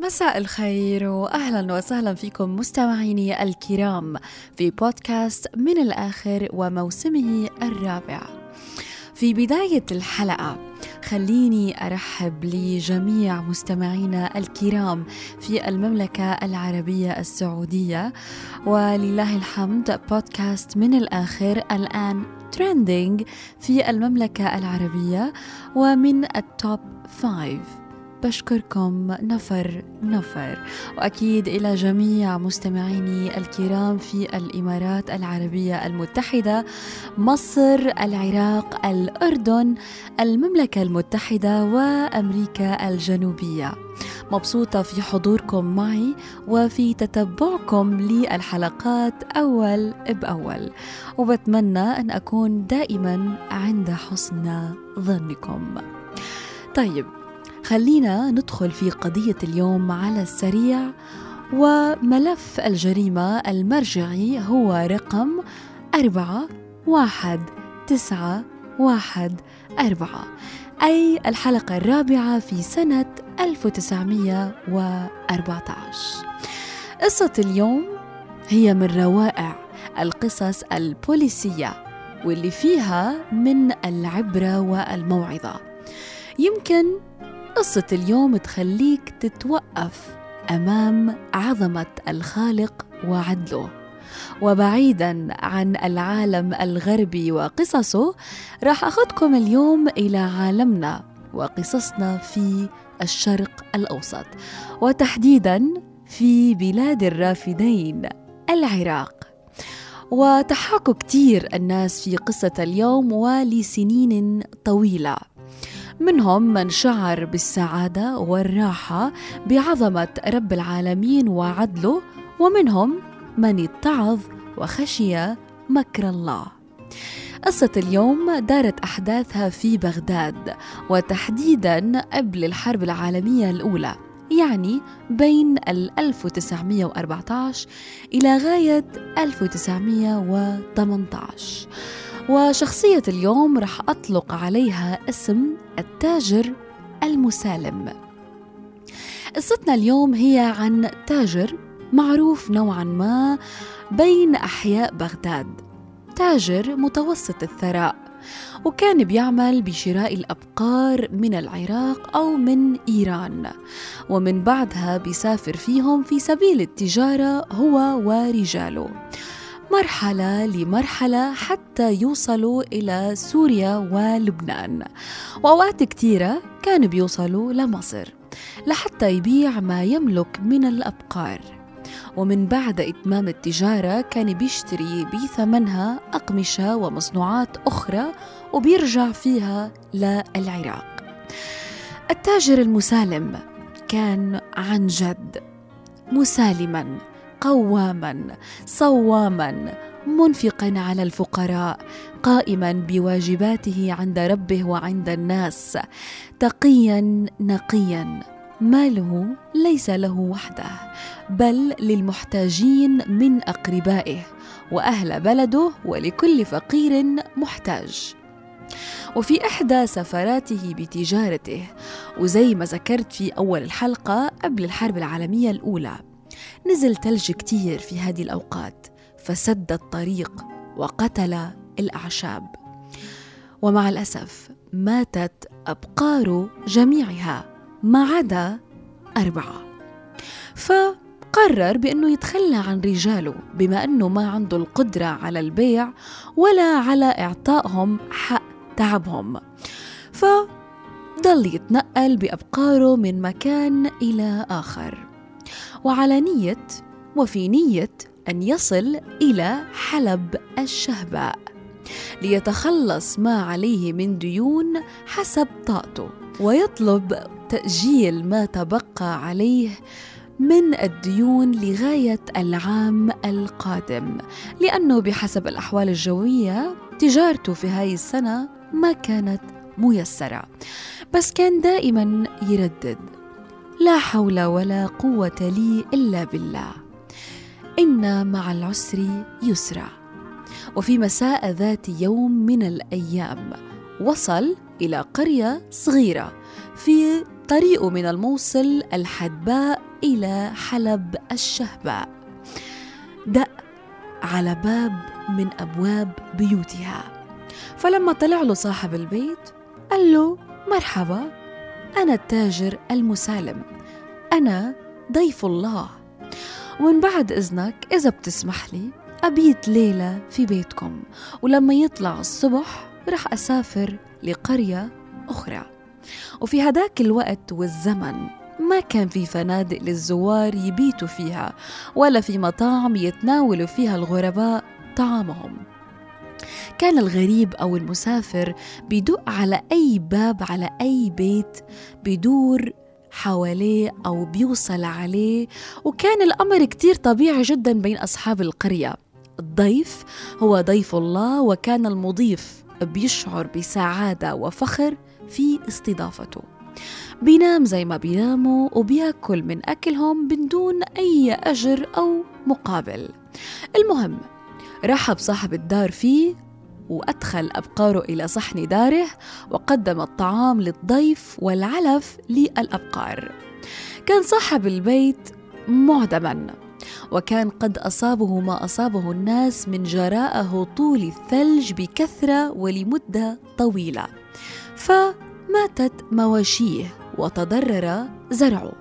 مساء الخير واهلا وسهلا فيكم مستمعيني الكرام في بودكاست من الآخر وموسمه الرابع. في بداية الحلقة خليني أرحب لجميع مستمعينا الكرام في المملكة العربية السعودية. ولله الحمد بودكاست من الآخر الآن ترندنج في المملكة العربية ومن ال top five بشكركم. نفر نفر. وأكيد إلى جميع مستمعيني الكرام في الإمارات العربية المتحدة مصر العراق الأردن المملكة المتحدة وأمريكا الجنوبية. مبسوطة في حضوركم معي وفي تتبعكم للحلقات أول بأول. وبتمنى أن أكون دائما عند حسن ظنكم. طيب خلينا ندخل في قضية اليوم على السريع. وملف الجريمة المرجعي هو رقم أربعة واحد تسعة واحد أربعة. أي الحلقة الرابعة في سنة 1914 قصة اليوم هي من روائع القصص البوليسية واللي فيها من العبرة والموعظة. يمكن قصة اليوم تخليك تتوقف أمام عظمة الخالق وعدله. وبعيدا عن العالم الغربي وقصصه راح أخذكم اليوم إلى عالمنا وقصصنا في الشرق الأوسط وتحديدا في بلاد الرافدين العراق. وتحاكوا كتير الناس في قصة اليوم ولسنين طويلة. منهم من شعر بالسعادة والراحة بعظمة رب العالمين وعدله ومنهم من اتعظ وخشي مكر الله. قصة اليوم دارت أحداثها في بغداد وتحديدا قبل الحرب العالمية الأولى يعني بين 1914 إلى غاية 1918 وشخصية اليوم رح أطلق عليها اسم التاجر المسالم. قصتنا اليوم هي عن تاجر معروف نوعا ما بين أحياء بغداد. تاجر متوسط الثراء وكان بيعمل بشراء الأبقار من العراق أو من إيران ومن بعدها بيسافر فيهم في سبيل التجارة هو ورجاله. مرحلة لمرحلة حتى يوصلوا إلى سوريا ولبنان. وأوقات كثيرة كانوا بيوصلوا لمصر لحتى يبيع ما يملك من الأبقار. ومن بعد إتمام التجارة كان بيشتري بثمنها أقمشة ومصنوعات أخرى وبيرجع فيها للعراق. التاجر المسالم كان عن جد مسالما. قواما صواما منفقا على الفقراء قائما بواجباته عند ربه وعند الناس تقيا نقيا. ماله ليس له وحده بل للمحتاجين من أقربائه وأهل بلده ولكل فقير محتاج. وفي إحدى سفراته بتجارته وزي ما ذكرت في أول الحلقة قبل الحرب العالمية الأولى. نزل تلج كتير في هذه الأوقات فسد الطريق وقتل الأعشاب. ومع الأسف ماتت أبقار جميعها ما عدا أربعة. فقرر بأنه يتخلى عن رجاله بما أنه ما عنده القدرة على البيع ولا على إعطائهم حق تعبهم. فضل يتنقل بأبقاره من مكان إلى آخر. وعلى نية وفي نية أن يصل إلى حلب الشهباء. ليتخلص ما عليه من ديون حسب طاقته ويطلب تأجيل ما تبقى عليه من الديون لغاية العام القادم. لأنه بحسب الأحوال الجوية تجارته في هاي السنة ما كانت ميسرة. بس كان دائما يردد. لا حول ولا قوة لي إلا بالله. إن مع العسر يسرا. وفي مساء ذات يوم من الأيام وصل إلى قرية صغيرة في طريقه من الموصل الحدباء إلى حلب الشهباء. دق على باب من أبواب بيوتها. فلما طلع له صاحب البيت قال له مرحبا. أنا التاجر المسالم. أنا ضيف الله. ومن بعد إذنك إذا بتسمح لي أبيت ليلة في بيتكم. ولما يطلع الصبح رح أسافر لقرية أخرى. وفي هداك الوقت والزمن ما كان في فنادق للزوار يبيتوا فيها ولا في مطاعم يتناولوا فيها الغرباء طعامهم. كان الغريب أو المسافر بيدق على أي باب على أي بيت بدور حواليه أو بيوصل عليه وكان الأمر كتير طبيعي جدا بين أصحاب القرية. الضيف هو ضيف الله وكان المضيف بيشعر بسعادة وفخر في استضافته. بينام زي ما بيناموا وبياكل من أكلهم من دون أي أجر أو مقابل. المهم رحب صاحب الدار فيه وأدخل أبقاره إلى صحن داره وقدم الطعام للضيف والعلف للأبقار. كان صاحب البيت معدما وكان قد أصابه ما أصابه الناس من جراءه طول الثلج بكثرة ولمدة طويلة. فماتت مواشيه وتضرر زرعه.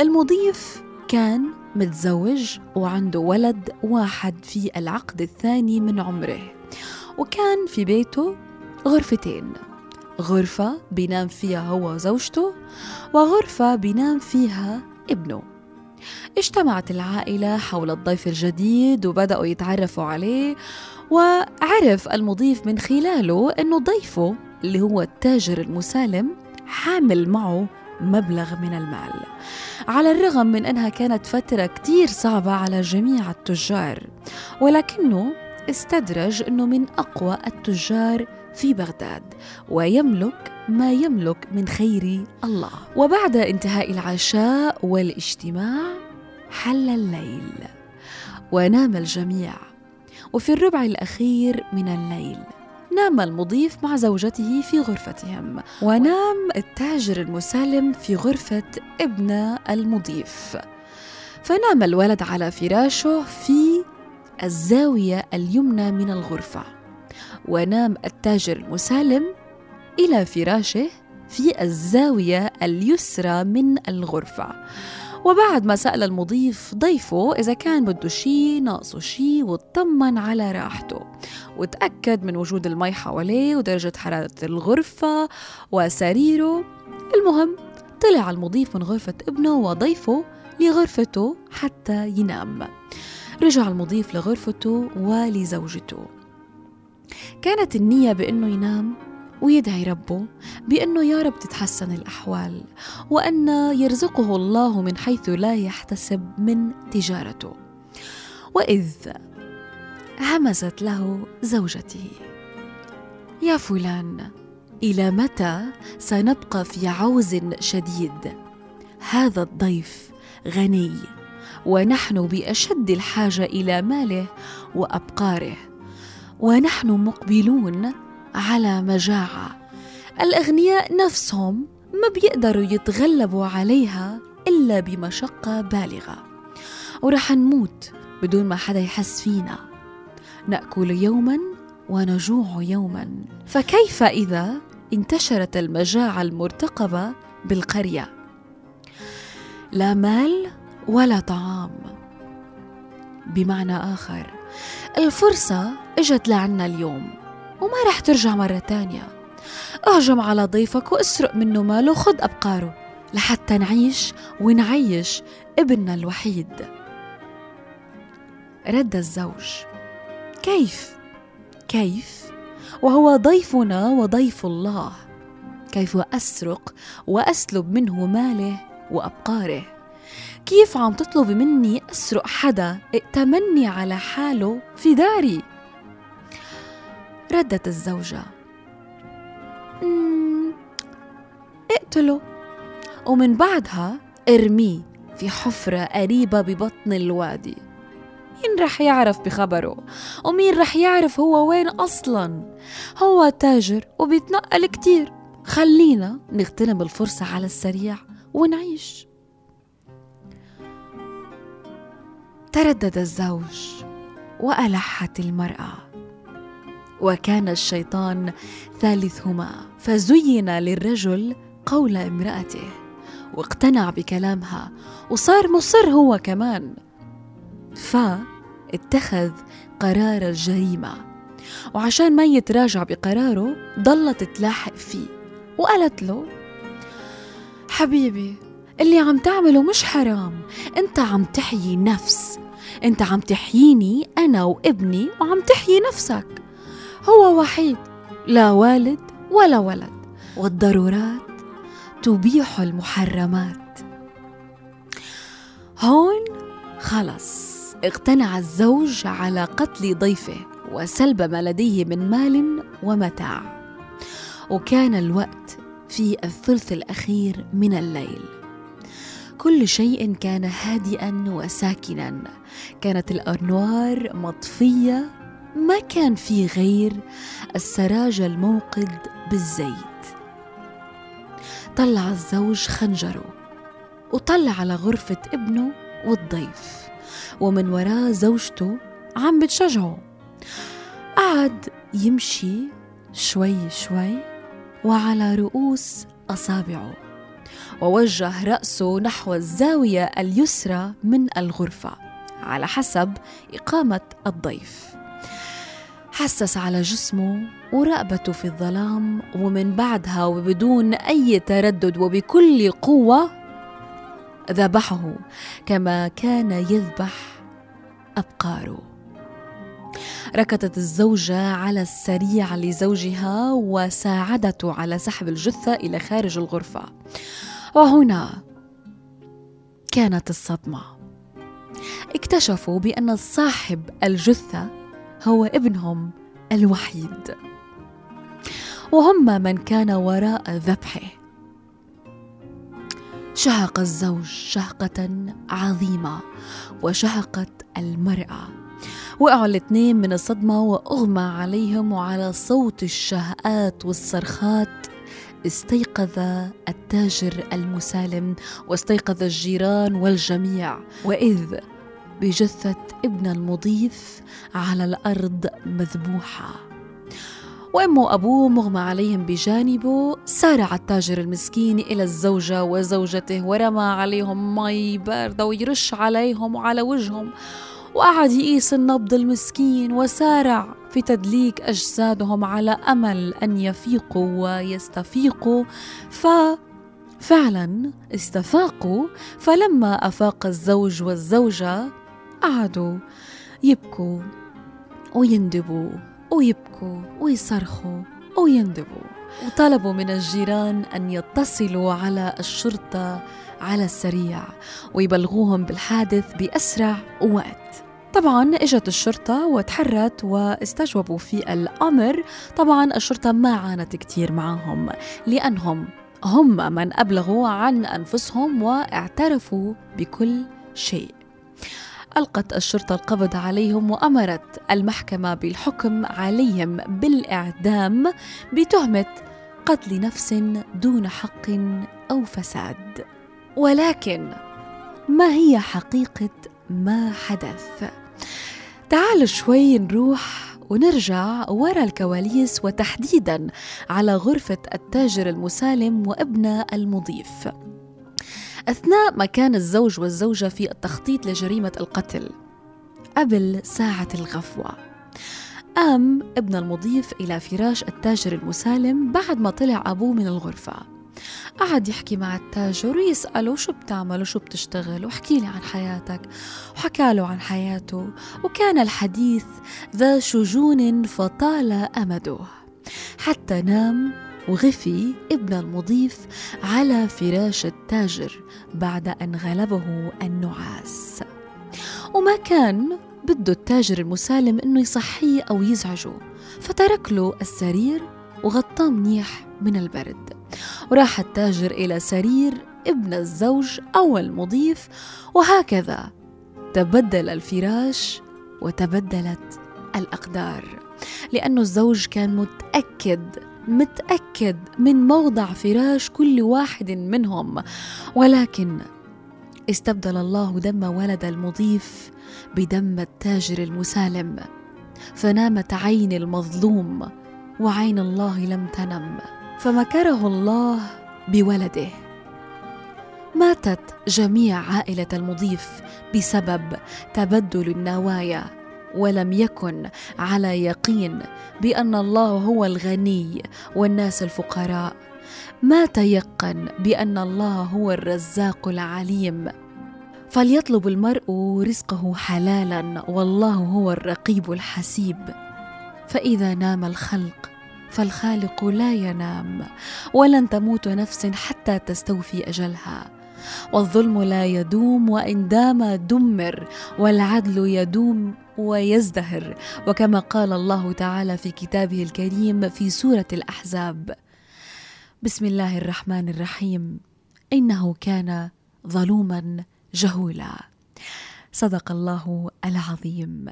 المضيف كان متزوج وعنده ولد واحد في العقد الثاني من عمره. وكان في بيته غرفتين غرفة بينام فيها هو وزوجته وغرفة بينام فيها ابنه. اجتمعت العائلة حول الضيف الجديد وبدأوا يتعرفوا عليه وعرف المضيف من خلاله أنه ضيفه اللي هو التاجر المسالم حامل معه مبلغ من المال. على الرغم من أنها كانت فترة كتير صعبة على جميع التجار ولكنه استدرج أنه من أقوى التجار في بغداد ويملك ما يملك من خير الله. وبعد انتهاء العشاء والاجتماع حل الليل ونام الجميع. وفي الربع الأخير من الليل نام المضيف مع زوجته في غرفتهم. ونام التاجر المسالم في غرفة ابن المضيف. فنام الولد على فراشه في الزاوية اليمنى من الغرفة. ونام التاجر المسالم إلى فراشه في الزاوية اليسرى من الغرفة. وبعد ما سأل المضيف ضيفه إذا كان بده شي ناقصه شي واطمن على راحته وتأكد من وجود المي حواليه ودرجة حرارة الغرفة وسريره. المهم طلع المضيف من غرفة ابنه وضيفه لغرفته حتى ينام. رجع المضيف لغرفته ولزوجته. كانت النية بأنه ينام ويدعي ربه بأنه يا رب تتحسن الأحوال وأن يرزقه الله من حيث لا يحتسب من تجارته. وإذ همست له زوجته يا فلان إلى متى سنبقى في عوز شديد؟ هذا الضيف غني ونحن بأشد الحاجة إلى ماله وأبقاره ونحن مقبلون على مجاعة. الأغنياء نفسهم ما بيقدروا يتغلبوا عليها إلا بمشقة بالغة. ورح نموت بدون ما حدا يحس فينا. نأكل يوما ونجوع يوما. فكيف إذا انتشرت المجاعة المرتقبة بالقرية؟ لا مال ولا طعام. بمعنى آخر الفرصة إجت لعنا اليوم. وما رح ترجع مرة تانية. أهجم على ضيفك واسرق منه ماله وخذ أبقاره لحتى نعيش ونعيش ابننا الوحيد. رد الزوج. كيف؟ كيف؟ وهو ضيفنا وضيف الله. كيف أسرق وأسلب منه ماله وأبقاره؟ كيف عم تطلبي مني أسرق حدا ائتمني على حاله في داري؟ ردت الزوجة. اقتله. ومن بعدها ارميه في حفرة قريبة ببطن الوادي. مين رح يعرف بخبره؟ ومين رح يعرف هو وين أصلا؟ هو تاجر وبيتنقل كتير. خلينا نغتنم الفرصة على السريع ونعيش. تردد الزوج وألحت المرأة. وكان الشيطان ثالثهما فزين للرجل قول امرأته واقتنع بكلامها وصار مصر هو كمان. فاتخذ قرار الجريمة وعشان ما يتراجع بقراره ضلت تلاحق فيه وقالت له حبيبي اللي عم تعمله مش حرام انت عم تحيي نفس انت عم تحييني أنا وابني وعم تحيي نفسك. هو وحيد لا والد ولا ولد. والضرورات تبيح المحرمات. هون خلص. اقتنع الزوج على قتل ضيفه وسلب ما لديه من مال ومتاع. وكان الوقت في الثلث الأخير من الليل. كل شيء كان هادئا وساكنا. كانت الأنوار مطفية ما كان في غير السراج الموقد بالزيت. طلع الزوج خنجره وطلع على غرفة ابنه والضيف ومن وراه زوجته عم بتشجعه. قعد يمشي شوي شوي وعلى رؤوس أصابعه ووجه رأسه نحو الزاوية اليسرى من الغرفة على حسب إقامة الضيف. حسس على جسمه ورقبته في الظلام ومن بعدها وبدون أي تردد وبكل قوة ذبحه كما كان يذبح أبقاره. ركضت الزوجة على السريع لزوجها وساعدته على سحب الجثة إلى خارج الغرفة. وهنا كانت الصدمة. اكتشفوا بأن صاحب الجثة هو ابنهم الوحيد. وهم من كان وراء ذبحه. شهق الزوج شهقة عظيمة وشهقت المرأة. وقعوا الاثنين من الصدمة وأغمى عليهم وعلى صوت الشهقات والصرخات. استيقظ التاجر المسالم واستيقظ الجيران والجميع. وإذ بجثة ابن المضيف على الأرض مذبوحة. وأمه وأبوه مغمى عليهم بجانبه سارع التاجر المسكين إلى الزوجة وزوجته ورمى عليهم مي باردة ويرش عليهم وعلى وجههم. وقعد يقيس النبض المسكين وسارع في تدليك أجسادهم على أمل أن يفيقوا ويستفيقوا. ف فعلا استفاقوا فلما أفاق الزوج والزوجة قعدوا يبكوا ويندبوا ويبكوا ويصرخوا ويندبوا. وطلبوا من الجيران أن يتصلوا على الشرطة على السريع ويبلغوهم بالحادث بأسرع وقت. طبعا إجت الشرطة وتحرت واستجوبوا في الأمر. طبعا الشرطة ما عانت كتير معهم لأنهم هم من أبلغوا عن أنفسهم واعترفوا بكل شيء. ألقت الشرطة القبض عليهم وأمرت المحكمة بالحكم عليهم بالإعدام بتهمة قتل نفس دون حق أو فساد ولكن ما هي حقيقة ما حدث؟ تعالوا شوي نروح ونرجع ورا الكواليس وتحديدا على غرفة التاجر المسالم وابن المضيف أثناء ما كان الزوج والزوجة في التخطيط لجريمة القتل. قبل ساعة الغفوة. قام ابن المضيف إلى فراش التاجر المسالم بعد ما طلع أبوه من الغرفة. قعد يحكي مع التاجر ويسأله شو بتعمل وشو بتشتغل وحكي لي عن حياتك. وحكى له عن حياته. وكان الحديث ذا شجون فطال أمده. حتى نام وغفي ابن المضيف على فراش التاجر بعد أن غلبه النعاس. وما كان بده التاجر المسالم إنه يصحيه أو يزعجه فترك له السرير وغطاه منيح من البرد. وراح التاجر إلى سرير ابن الزوج أو المضيف وهكذا تبدل الفراش وتبدلت الأقدار. لأن الزوج كان متأكد متأكد من موضع فراش كل واحد منهم. ولكن استبدل الله دم ولد المضيف بدم التاجر المسالم فنامت عين المظلوم وعين الله لم تنم فمكره الله بولده. ماتت جميع عائلة المضيف بسبب تبدل النوايا. ولم يكن على يقين بأن الله هو الغني والناس الفقراء. ما تيقن بأن الله هو الرزاق العليم؟ فليطلب المرء رزقه حلالا والله هو الرقيب الحسيب. فإذا نام الخلق فالخالق لا ينام ولن تموت نفس حتى تستوفي أجلها. والظلم لا يدوم وإن دام دمر والعدل يدوم ويزدهر. وكما قال الله تعالى في كتابه الكريم في سورة الأحزاب. بسم الله الرحمن الرحيم. إنه كان ظلوما جهولا. صدق الله العظيم.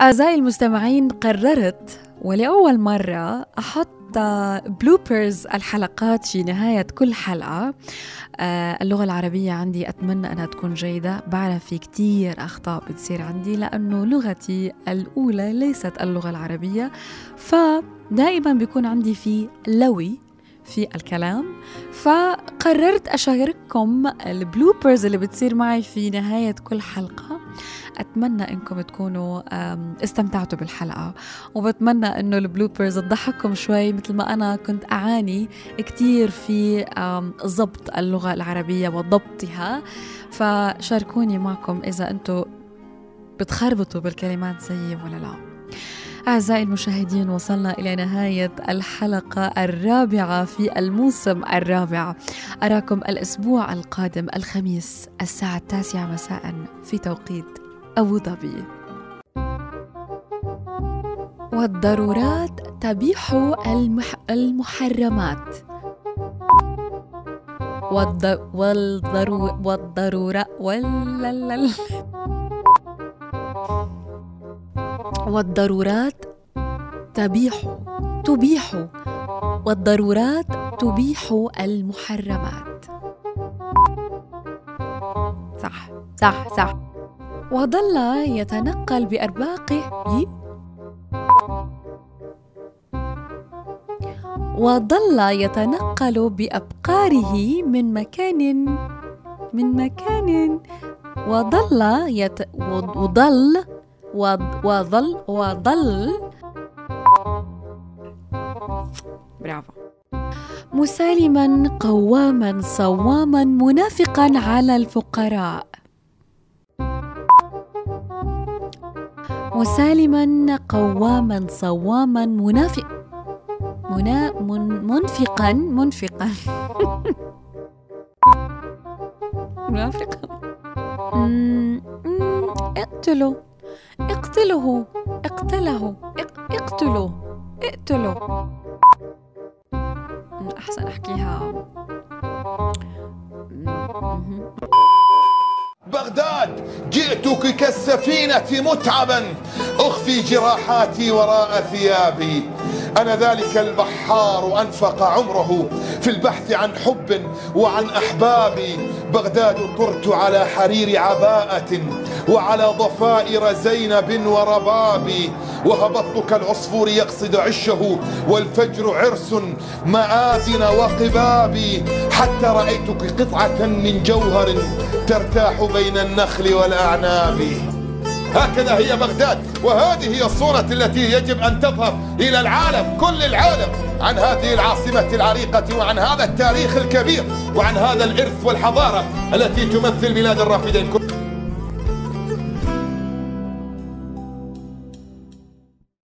أعزائي المستمعين قررت ولأول مرة أحط بلوبرز الحلقات في نهاية كل حلقة. آه، اللغة العربية عندي أتمنى أنها تكون جيدة. بعرف في كتير أخطاء بتصير عندي لأنه لغتي الأولى ليست اللغة العربية. فدائما بيكون عندي في لوي في الكلام. فقررت أشارككم ال bloopers اللي بتصير معي في نهاية كل حلقة. أتمنى إنكم تكونوا استمتعتوا بالحلقة. وبتمنى إنه ال bloopers تضحككم شوي مثل ما أنا كنت أعاني كتير في ضبط اللغة العربية وضبطها. فشاركوني معكم إذا أنتم بتخربطوا بالكلمات زيي ولا لا. أعزائي المشاهدين وصلنا إلى نهاية الحلقة الرابعة في الموسم الرابع. أراكم الأسبوع القادم الخميس الساعة التاسعة مساء في توقيت أبو ظبي. والضرورات تبيح المح... المحرمات. والض... والضرو... والضرورة والللل والضرورات تبيح تبيح. والضرورات تبيح المحرمات. صح صح صح. وظل يتنقل بأرباقه وظل يتنقل بأبقاره من مكان من مكان. وظل يت... وظل وظل وظل برافو. مسالما قواما صواما منافقا على الفقراء. مسالما قواما صواما منافق منا من منفقا منفقا. منافقا اقتلوا. اقتله اقتله اقتله اقتله. أحسن أحكيها. بغداد جئتك كالسفينة متعبا. أخفي جراحاتي وراء ثيابي. أنا ذلك البحار أنفق عمره في البحث عن حب وعن أحبابي بغداد طرت على حرير عباءة وعلى ضفائر زينب وربابي وهبطت كالعصفور يقصد عشه والفجر عرس مآذن وقبابي حتى رأيتك قطعة من جوهر ترتاح بين النخل والأعناب. هكذا هي بغداد وهذه هي الصورة التي يجب أن تظهر إلى العالم كل العالم عن هذه العاصمة العريقة وعن هذا التاريخ الكبير وعن هذا الإرث والحضارة التي تمثل بلاد الرافدين.